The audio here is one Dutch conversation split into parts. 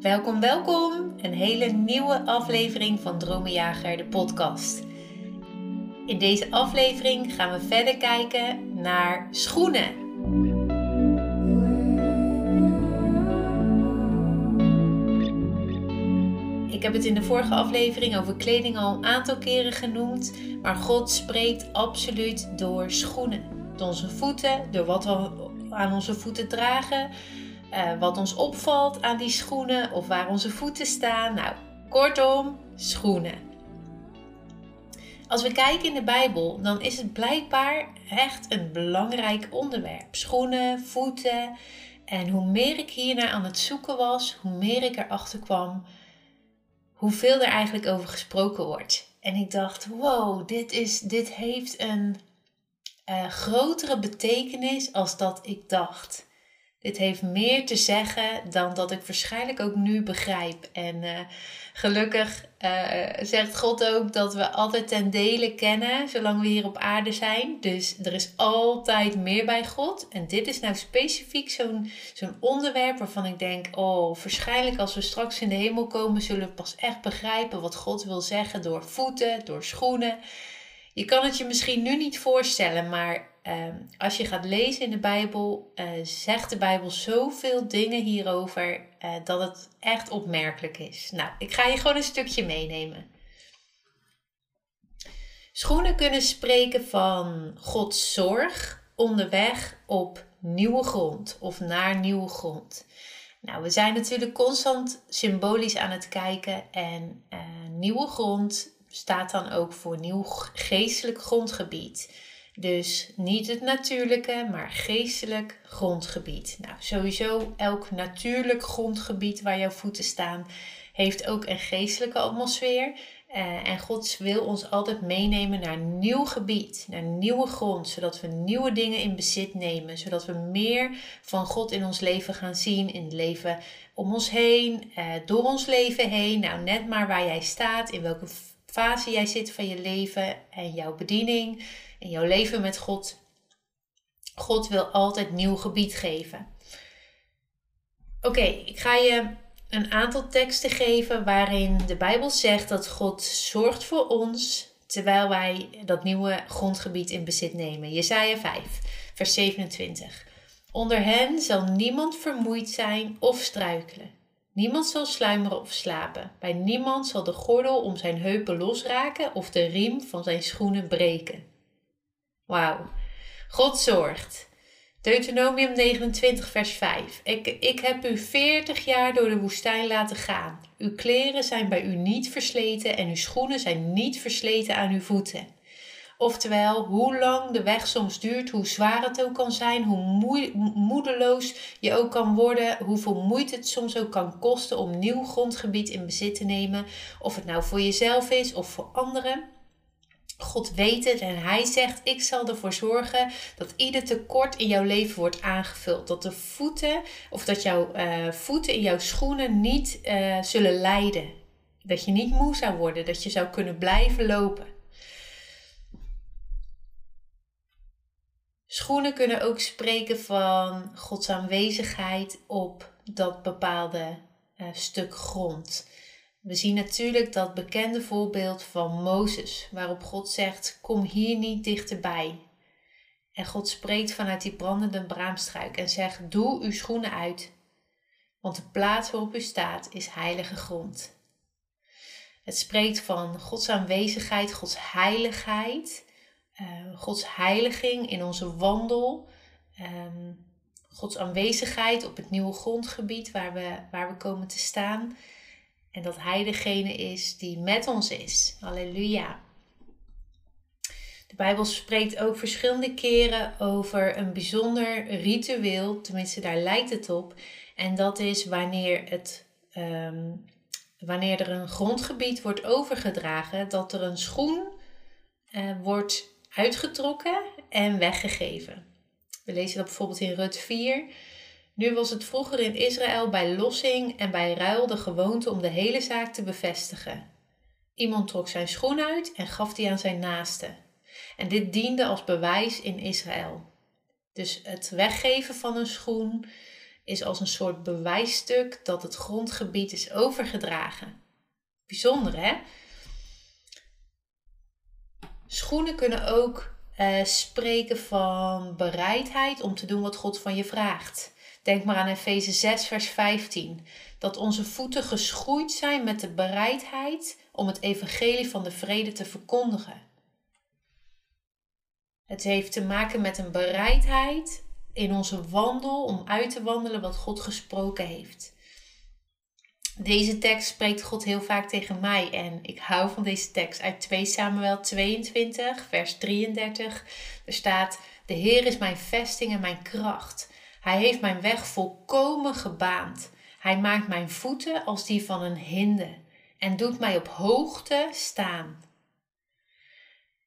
Welkom, welkom! Een hele nieuwe aflevering van Dromenjager, de podcast. In deze aflevering gaan we verder kijken naar schoenen. Ik heb het in de vorige aflevering over kleding al een aantal keren genoemd, maar God spreekt absoluut door schoenen. Door onze voeten, door wat we aan onze voeten dragen, uh, wat ons opvalt aan die schoenen of waar onze voeten staan. Nou, kortom, schoenen. Als we kijken in de Bijbel, dan is het blijkbaar echt een belangrijk onderwerp. Schoenen, voeten. En hoe meer ik hiernaar aan het zoeken was, hoe meer ik erachter kwam hoeveel er eigenlijk over gesproken wordt. En ik dacht, wow, dit, is, dit heeft een uh, grotere betekenis als dat ik dacht. Dit heeft meer te zeggen dan dat ik waarschijnlijk ook nu begrijp. En uh, gelukkig uh, zegt God ook dat we altijd ten dele kennen, zolang we hier op aarde zijn. Dus er is altijd meer bij God. En dit is nou specifiek zo'n zo'n onderwerp waarvan ik denk: oh, waarschijnlijk als we straks in de hemel komen, zullen we pas echt begrijpen wat God wil zeggen door voeten, door schoenen. Je kan het je misschien nu niet voorstellen, maar Ehm, als je gaat lezen in de Bijbel, uh, zegt de Bijbel zoveel dingen hierover uh, dat het echt opmerkelijk is. Nou, ik ga je gewoon een stukje meenemen. Schoenen kunnen spreken van Gods zorg onderweg op nieuwe grond of naar nieuwe grond. Nou, we zijn natuurlijk constant symbolisch aan het kijken en uh, nieuwe grond staat dan ook voor nieuw geestelijk grondgebied. Dus niet het natuurlijke, maar geestelijk grondgebied. Nou, sowieso elk natuurlijk grondgebied waar jouw voeten staan, heeft ook een geestelijke atmosfeer. Uh, en God wil ons altijd meenemen naar nieuw gebied, naar nieuwe grond, zodat we nieuwe dingen in bezit nemen, zodat we meer van God in ons leven gaan zien, in het leven om ons heen, uh, door ons leven heen. Nou, net maar waar jij staat, in welke fase jij zit van je leven en jouw bediening in jouw leven met God. God wil altijd nieuw gebied geven. Oké, ik ga je een aantal teksten geven waarin de Bijbel zegt dat God zorgt voor ons terwijl wij dat nieuwe grondgebied in bezit nemen. Jesaja 5, vers 27. Onder hen zal niemand vermoeid zijn of struikelen. Niemand zal sluimeren of slapen. Bij niemand zal de gordel om zijn heupen losraken of de riem van zijn schoenen breken. Wauw. God zorgt. Deuteronomium 29, vers 5. Ik, ik heb u 40 jaar door de woestijn laten gaan. Uw kleren zijn bij u niet versleten en uw schoenen zijn niet versleten aan uw voeten. Oftewel, hoe lang de weg soms duurt, hoe zwaar het ook kan zijn, hoe moedeloos je ook kan worden, hoeveel moeite het soms ook kan kosten om nieuw grondgebied in bezit te nemen, of het nou voor jezelf is of voor anderen. God weet het en hij zegt: Ik zal ervoor zorgen dat ieder tekort in jouw leven wordt aangevuld. Dat de voeten of dat jouw uh, voeten in jouw schoenen niet uh, zullen lijden. Dat je niet moe zou worden, dat je zou kunnen blijven lopen. Schoenen kunnen ook spreken van Gods aanwezigheid op dat bepaalde uh, stuk grond. We zien natuurlijk dat bekende voorbeeld van Mozes, waarop God zegt: Kom hier niet dichterbij. En God spreekt vanuit die brandende braamstruik en zegt: Doe uw schoenen uit, want de plaats waarop u staat is heilige grond. Het spreekt van Gods aanwezigheid, Gods heiligheid, uh, Gods heiliging in onze wandel, um, Gods aanwezigheid op het nieuwe grondgebied waar we, waar we komen te staan. En dat Hij degene is die met ons is. Halleluja. De Bijbel spreekt ook verschillende keren over een bijzonder ritueel, tenminste daar lijkt het op. En dat is wanneer, het, ehm, wanneer er een grondgebied wordt overgedragen, dat er een schoen uh, wordt uitgetrokken en weggegeven. We lezen dat bijvoorbeeld in Rut 4. Nu was het vroeger in Israël bij lossing en bij ruil de gewoonte om de hele zaak te bevestigen. Iemand trok zijn schoen uit en gaf die aan zijn naaste. En dit diende als bewijs in Israël. Dus het weggeven van een schoen is als een soort bewijsstuk dat het grondgebied is overgedragen. Bijzonder hè? Schoenen kunnen ook uh, spreken van bereidheid om te doen wat God van je vraagt. Denk maar aan Efeze 6, vers 15. Dat onze voeten geschoeid zijn met de bereidheid om het evangelie van de vrede te verkondigen. Het heeft te maken met een bereidheid in onze wandel om uit te wandelen wat God gesproken heeft. Deze tekst spreekt God heel vaak tegen mij en ik hou van deze tekst uit 2 Samuel 22, vers 33. Er staat: De Heer is mijn vesting en mijn kracht. Hij heeft mijn weg volkomen gebaand. Hij maakt mijn voeten als die van een hinde en doet mij op hoogte staan.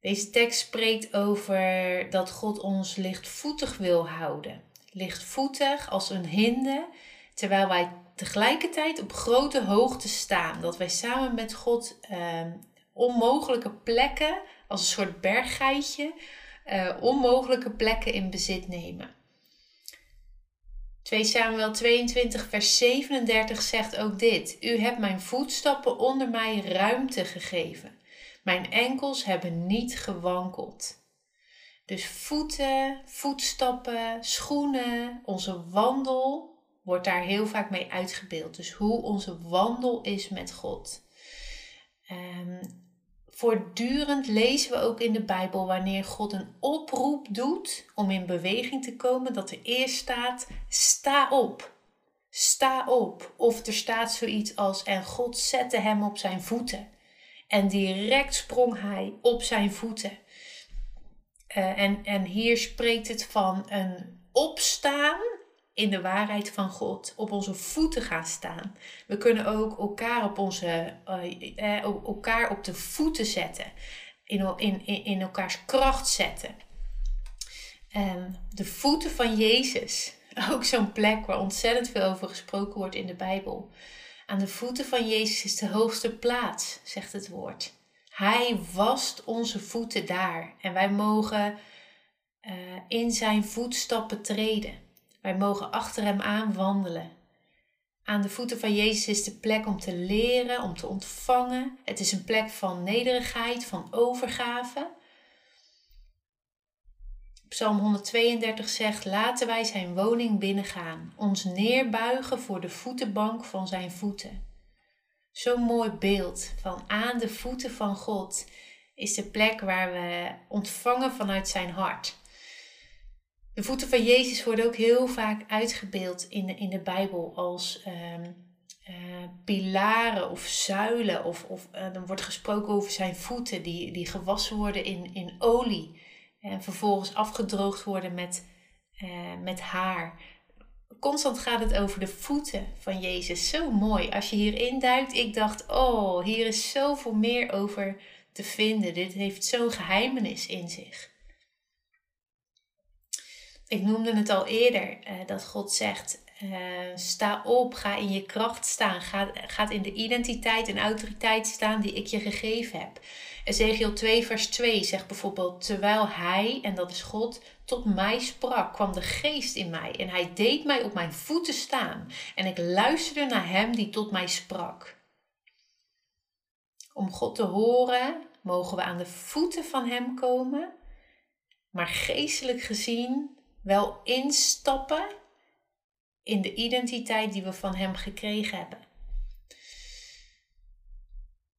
Deze tekst spreekt over dat God ons lichtvoetig wil houden. Lichtvoetig als een hinde, terwijl wij tegelijkertijd op grote hoogte staan. Dat wij samen met God eh, onmogelijke plekken, als een soort berggeitje, uh, onmogelijke plekken in bezit nemen. 2 Samuel 22, vers 37 zegt ook dit: U hebt mijn voetstappen onder mij ruimte gegeven. Mijn enkels hebben niet gewankeld. Dus voeten, voetstappen, schoenen, onze wandel wordt daar heel vaak mee uitgebeeld. Dus hoe onze wandel is met God. Um, voortdurend lezen we ook in de Bijbel wanneer God een oproep doet om in beweging te komen, dat er eerst staat: sta op. Sta op. Of er staat zoiets als: en God zette hem op zijn voeten. En direct sprong hij op zijn voeten. Uh, en, en hier spreekt het van een opstaan in de waarheid van God, op onze voeten gaan staan. We kunnen ook elkaar op, onze, uh, elkaar op de voeten zetten, in, in, in elkaars kracht zetten. En de voeten van Jezus, ook zo'n plek waar ontzettend veel over gesproken wordt in de Bijbel. Aan de voeten van Jezus is de hoogste plaats, zegt het woord. Hij wast onze voeten daar en wij mogen uh, in zijn voetstappen treden. Wij mogen achter hem aan wandelen. Aan de voeten van Jezus is de plek om te leren, om te ontvangen. Het is een plek van nederigheid, van overgave. Psalm 132 zegt: Laten wij zijn woning binnengaan, ons neerbuigen voor de voetenbank van zijn voeten. Zo'n mooi beeld van aan de voeten van God is de plek waar we ontvangen vanuit zijn hart. De voeten van Jezus worden ook heel vaak uitgebeeld in de, in de Bijbel als um, uh, pilaren of zuilen. Of, of uh, dan wordt gesproken over zijn voeten die, die gewassen worden in, in olie. En vervolgens afgedroogd worden met, uh, met haar. Constant gaat het over de voeten van Jezus. Zo mooi. Als je hierin duikt, ik dacht, oh, hier is zoveel meer over te vinden. Dit heeft zo'n geheimenis in zich. Ik noemde het al eerder, uh, dat God zegt, uh, sta op, ga in je kracht staan, ga, ga in de identiteit en autoriteit staan die ik je gegeven heb. Ezekiel 2 vers 2 zegt bijvoorbeeld, terwijl hij, en dat is God, tot mij sprak, kwam de geest in mij en hij deed mij op mijn voeten staan en ik luisterde naar hem die tot mij sprak. Om God te horen mogen we aan de voeten van hem komen, maar geestelijk gezien wel instappen in de identiteit die we van Hem gekregen hebben.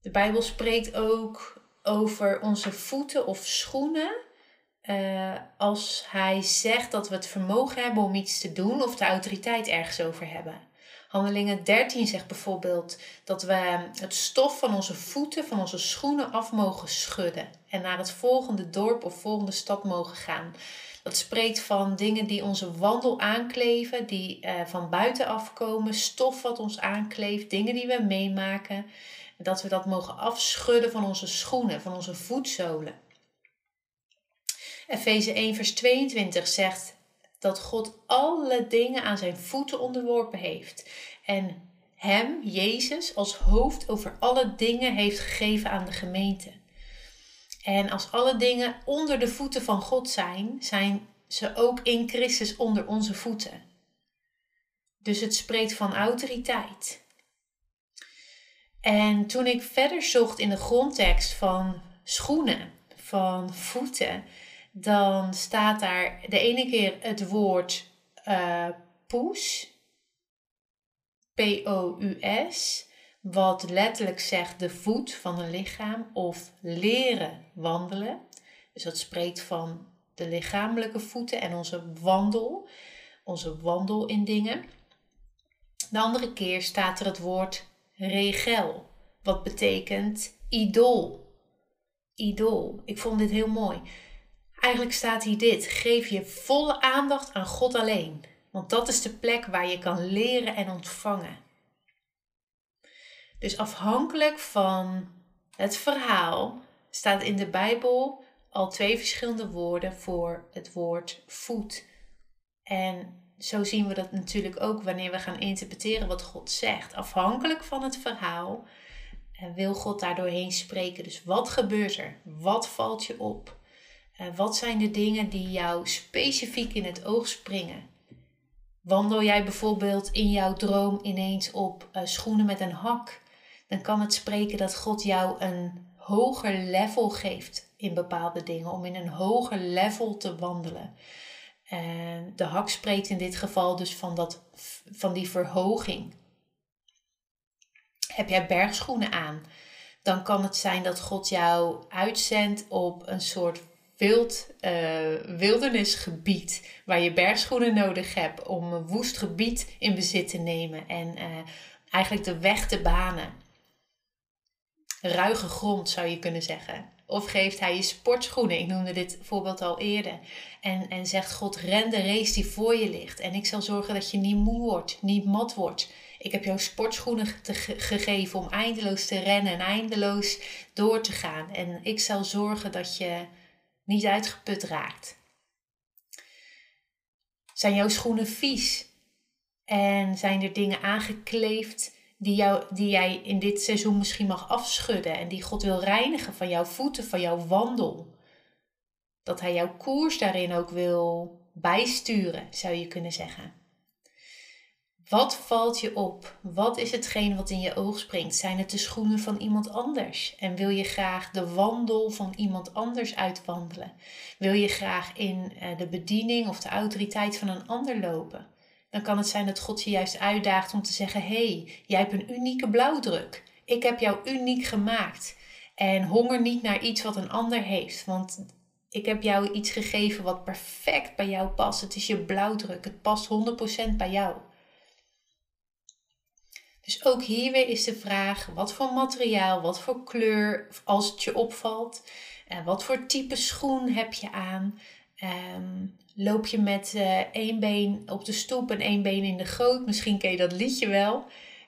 De Bijbel spreekt ook over onze voeten of schoenen. Uh, als hij zegt dat we het vermogen hebben om iets te doen of de autoriteit ergens over hebben. Handelingen 13 zegt bijvoorbeeld dat we het stof van onze voeten, van onze schoenen af mogen schudden en naar het volgende dorp of volgende stad mogen gaan. Dat spreekt van dingen die onze wandel aankleven, die uh, van buitenaf komen, stof wat ons aankleeft, dingen die we meemaken. Dat we dat mogen afschudden van onze schoenen, van onze voetzolen. Efeze 1, vers 22 zegt dat God alle dingen aan zijn voeten onderworpen heeft. En hem, Jezus, als hoofd over alle dingen heeft gegeven aan de gemeente. En als alle dingen onder de voeten van God zijn, zijn ze ook in Christus onder onze voeten. Dus het spreekt van autoriteit. En toen ik verder zocht in de grondtekst van schoenen, van voeten, dan staat daar de ene keer het woord uh, poes, P-O-U-S, wat letterlijk zegt de voet van een lichaam of leren wandelen. Dus dat spreekt van de lichamelijke voeten en onze wandel, onze wandel in dingen. De andere keer staat er het woord regel, wat betekent idool. Idool. Ik vond dit heel mooi. Eigenlijk staat hier dit: geef je volle aandacht aan God alleen, want dat is de plek waar je kan leren en ontvangen. Dus afhankelijk van het verhaal staat in de Bijbel al twee verschillende woorden voor het woord voet. En zo zien we dat natuurlijk ook wanneer we gaan interpreteren wat God zegt. Afhankelijk van het verhaal eh, wil God daar doorheen spreken. Dus wat gebeurt er? Wat valt je op? Eh, wat zijn de dingen die jou specifiek in het oog springen? Wandel jij bijvoorbeeld in jouw droom ineens op uh, schoenen met een hak? Dan kan het spreken dat God jou een hoger level geeft in bepaalde dingen, om in een hoger level te wandelen. En de hak spreekt in dit geval dus van, dat, van die verhoging. Heb jij bergschoenen aan, dan kan het zijn dat God jou uitzendt op een soort wild, uh, wildernisgebied waar je bergschoenen nodig hebt om een woest gebied in bezit te nemen en uh, eigenlijk de weg te banen. Ruige grond zou je kunnen zeggen. Of geeft hij je sportschoenen? Ik noemde dit voorbeeld al eerder. En, en zegt God, ren de race die voor je ligt. En ik zal zorgen dat je niet moe wordt, niet mat wordt. Ik heb jou sportschoenen gegeven om eindeloos te rennen en eindeloos door te gaan. En ik zal zorgen dat je niet uitgeput raakt. Zijn jouw schoenen vies? En zijn er dingen aangekleefd die, jou, die jij in dit seizoen misschien mag afschudden en die God wil reinigen van jouw voeten, van jouw wandel. Dat Hij jouw koers daarin ook wil bijsturen, zou je kunnen zeggen. Wat valt je op? Wat is hetgeen wat in je oog springt? Zijn het de schoenen van iemand anders? En wil je graag de wandel van iemand anders uitwandelen? Wil je graag in eh, de bediening of de autoriteit van een ander lopen? dan kan het zijn dat God je juist uitdaagt om te zeggen: hey, jij hebt een unieke blauwdruk. Ik heb jou uniek gemaakt. En honger niet naar iets wat een ander heeft. Want ik heb jou iets gegeven wat perfect bij jou past. Het is je blauwdruk. Het past 100% bij jou. Dus ook hier weer is de vraag: wat voor materiaal, wat voor kleur, als het je opvalt, en wat voor type schoen heb je aan? Um, loop je met uh, één been op de stoep en één been in de goot. Misschien ken je dat liedje wel.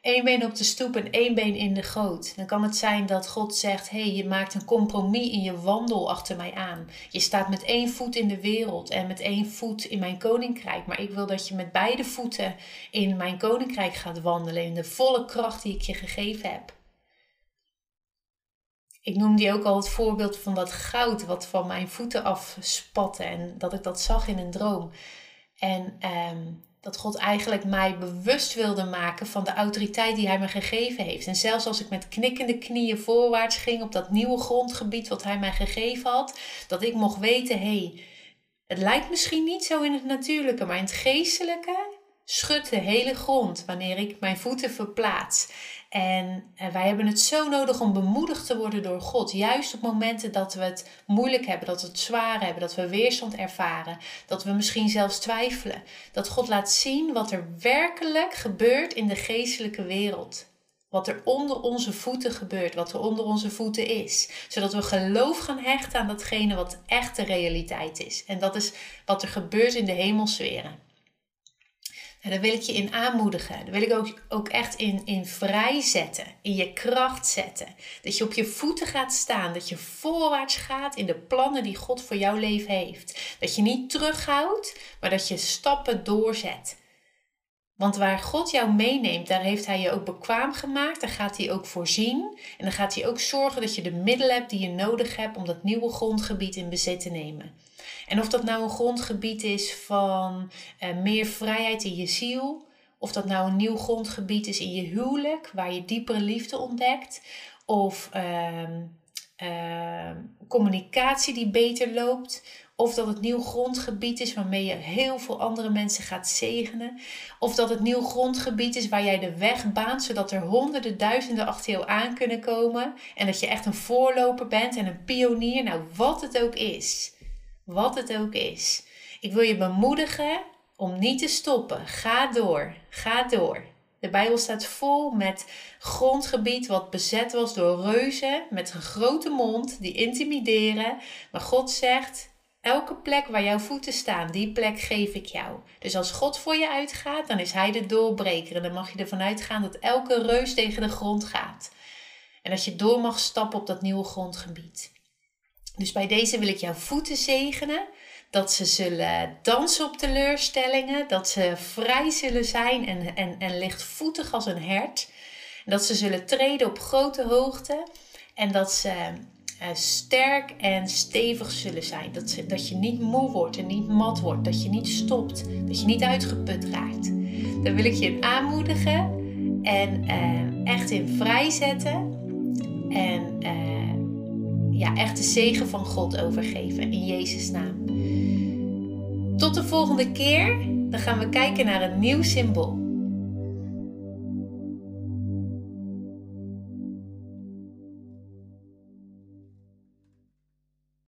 Eén been op de stoep en één been in de goot. Dan kan het zijn dat God zegt: hey, je maakt een compromis in je wandel achter mij aan. Je staat met één voet in de wereld en met één voet in mijn koninkrijk. Maar ik wil dat je met beide voeten in mijn koninkrijk gaat wandelen. In de volle kracht die ik je gegeven heb. Ik noemde ook al het voorbeeld van dat goud wat van mijn voeten afspatte en dat ik dat zag in een droom. En ehm, dat God eigenlijk mij bewust wilde maken van de autoriteit die Hij me gegeven heeft. En zelfs als ik met knikkende knieën voorwaarts ging op dat nieuwe grondgebied wat Hij mij gegeven had, dat ik mocht weten: hey, het lijkt misschien niet zo in het natuurlijke, maar in het geestelijke schudt de hele grond wanneer ik mijn voeten verplaats. En eh, wij hebben het zo nodig om bemoedigd te worden door God. Juist op momenten dat we het moeilijk hebben, dat we het zwaar hebben, dat we weerstand ervaren, dat we misschien zelfs twijfelen. Dat God laat zien wat er werkelijk gebeurt in de geestelijke wereld. Wat er onder onze voeten gebeurt, wat er onder onze voeten is. Zodat we geloof gaan hechten aan datgene wat echt de realiteit is. En dat is wat er gebeurt in de hemelsferen. En daar wil ik je in aanmoedigen. Daar wil ik ook, ook echt in, in vrijzetten, in je kracht zetten. Dat je op je voeten gaat staan, dat je voorwaarts gaat in de plannen die God voor jouw leven heeft. Dat je niet terughoudt, maar dat je stappen doorzet. Want waar God jou meeneemt, daar heeft Hij je ook bekwaam gemaakt. Daar gaat Hij ook voorzien. En dan gaat Hij ook zorgen dat je de middelen hebt die je nodig hebt om dat nieuwe grondgebied in bezit te nemen. En of dat nou een grondgebied is van uh, meer vrijheid in je ziel, Of dat nou een nieuw grondgebied is in je huwelijk, waar je diepere liefde ontdekt. Of ehm, ehm, communicatie die beter loopt. Of dat het nieuw grondgebied is waarmee je heel veel andere mensen gaat zegenen. Of dat het nieuw grondgebied is waar jij de weg baant, zodat er honderden, duizenden achter jou aan kunnen komen. En dat je echt een voorloper bent en een pionier. Nou, wat het ook is. Wat het ook is. Ik wil je bemoedigen om niet te stoppen. Ga door. Ga door. De Bijbel staat vol met grondgebied wat bezet was door reuzen met een grote mond die intimideren. Maar God zegt: elke plek waar jouw voeten staan, die plek geef ik jou. Dus als God voor je uitgaat, dan is Hij de doorbreker. En dan mag je ervan uitgaan dat elke reus tegen de grond gaat. En dat je door mag stappen op dat nieuwe grondgebied. Dus bij deze wil ik jouw voeten zegenen dat ze zullen dansen op teleurstellingen, dat ze vrij zullen zijn en, en, en lichtvoetig als een hert. Dat ze zullen treden op grote hoogte en dat ze uh, sterk en stevig zullen zijn. Dat, ze, dat je niet moe wordt en niet mat wordt, dat je niet stopt, dat je niet uitgeput raakt. Daar wil ik je aanmoedigen en uh, echt in vrijzetten. En uh, ja, echt de zegen van God overgeven in Jezus' naam. Tot de volgende keer. Dan gaan we kijken naar een nieuw symbool.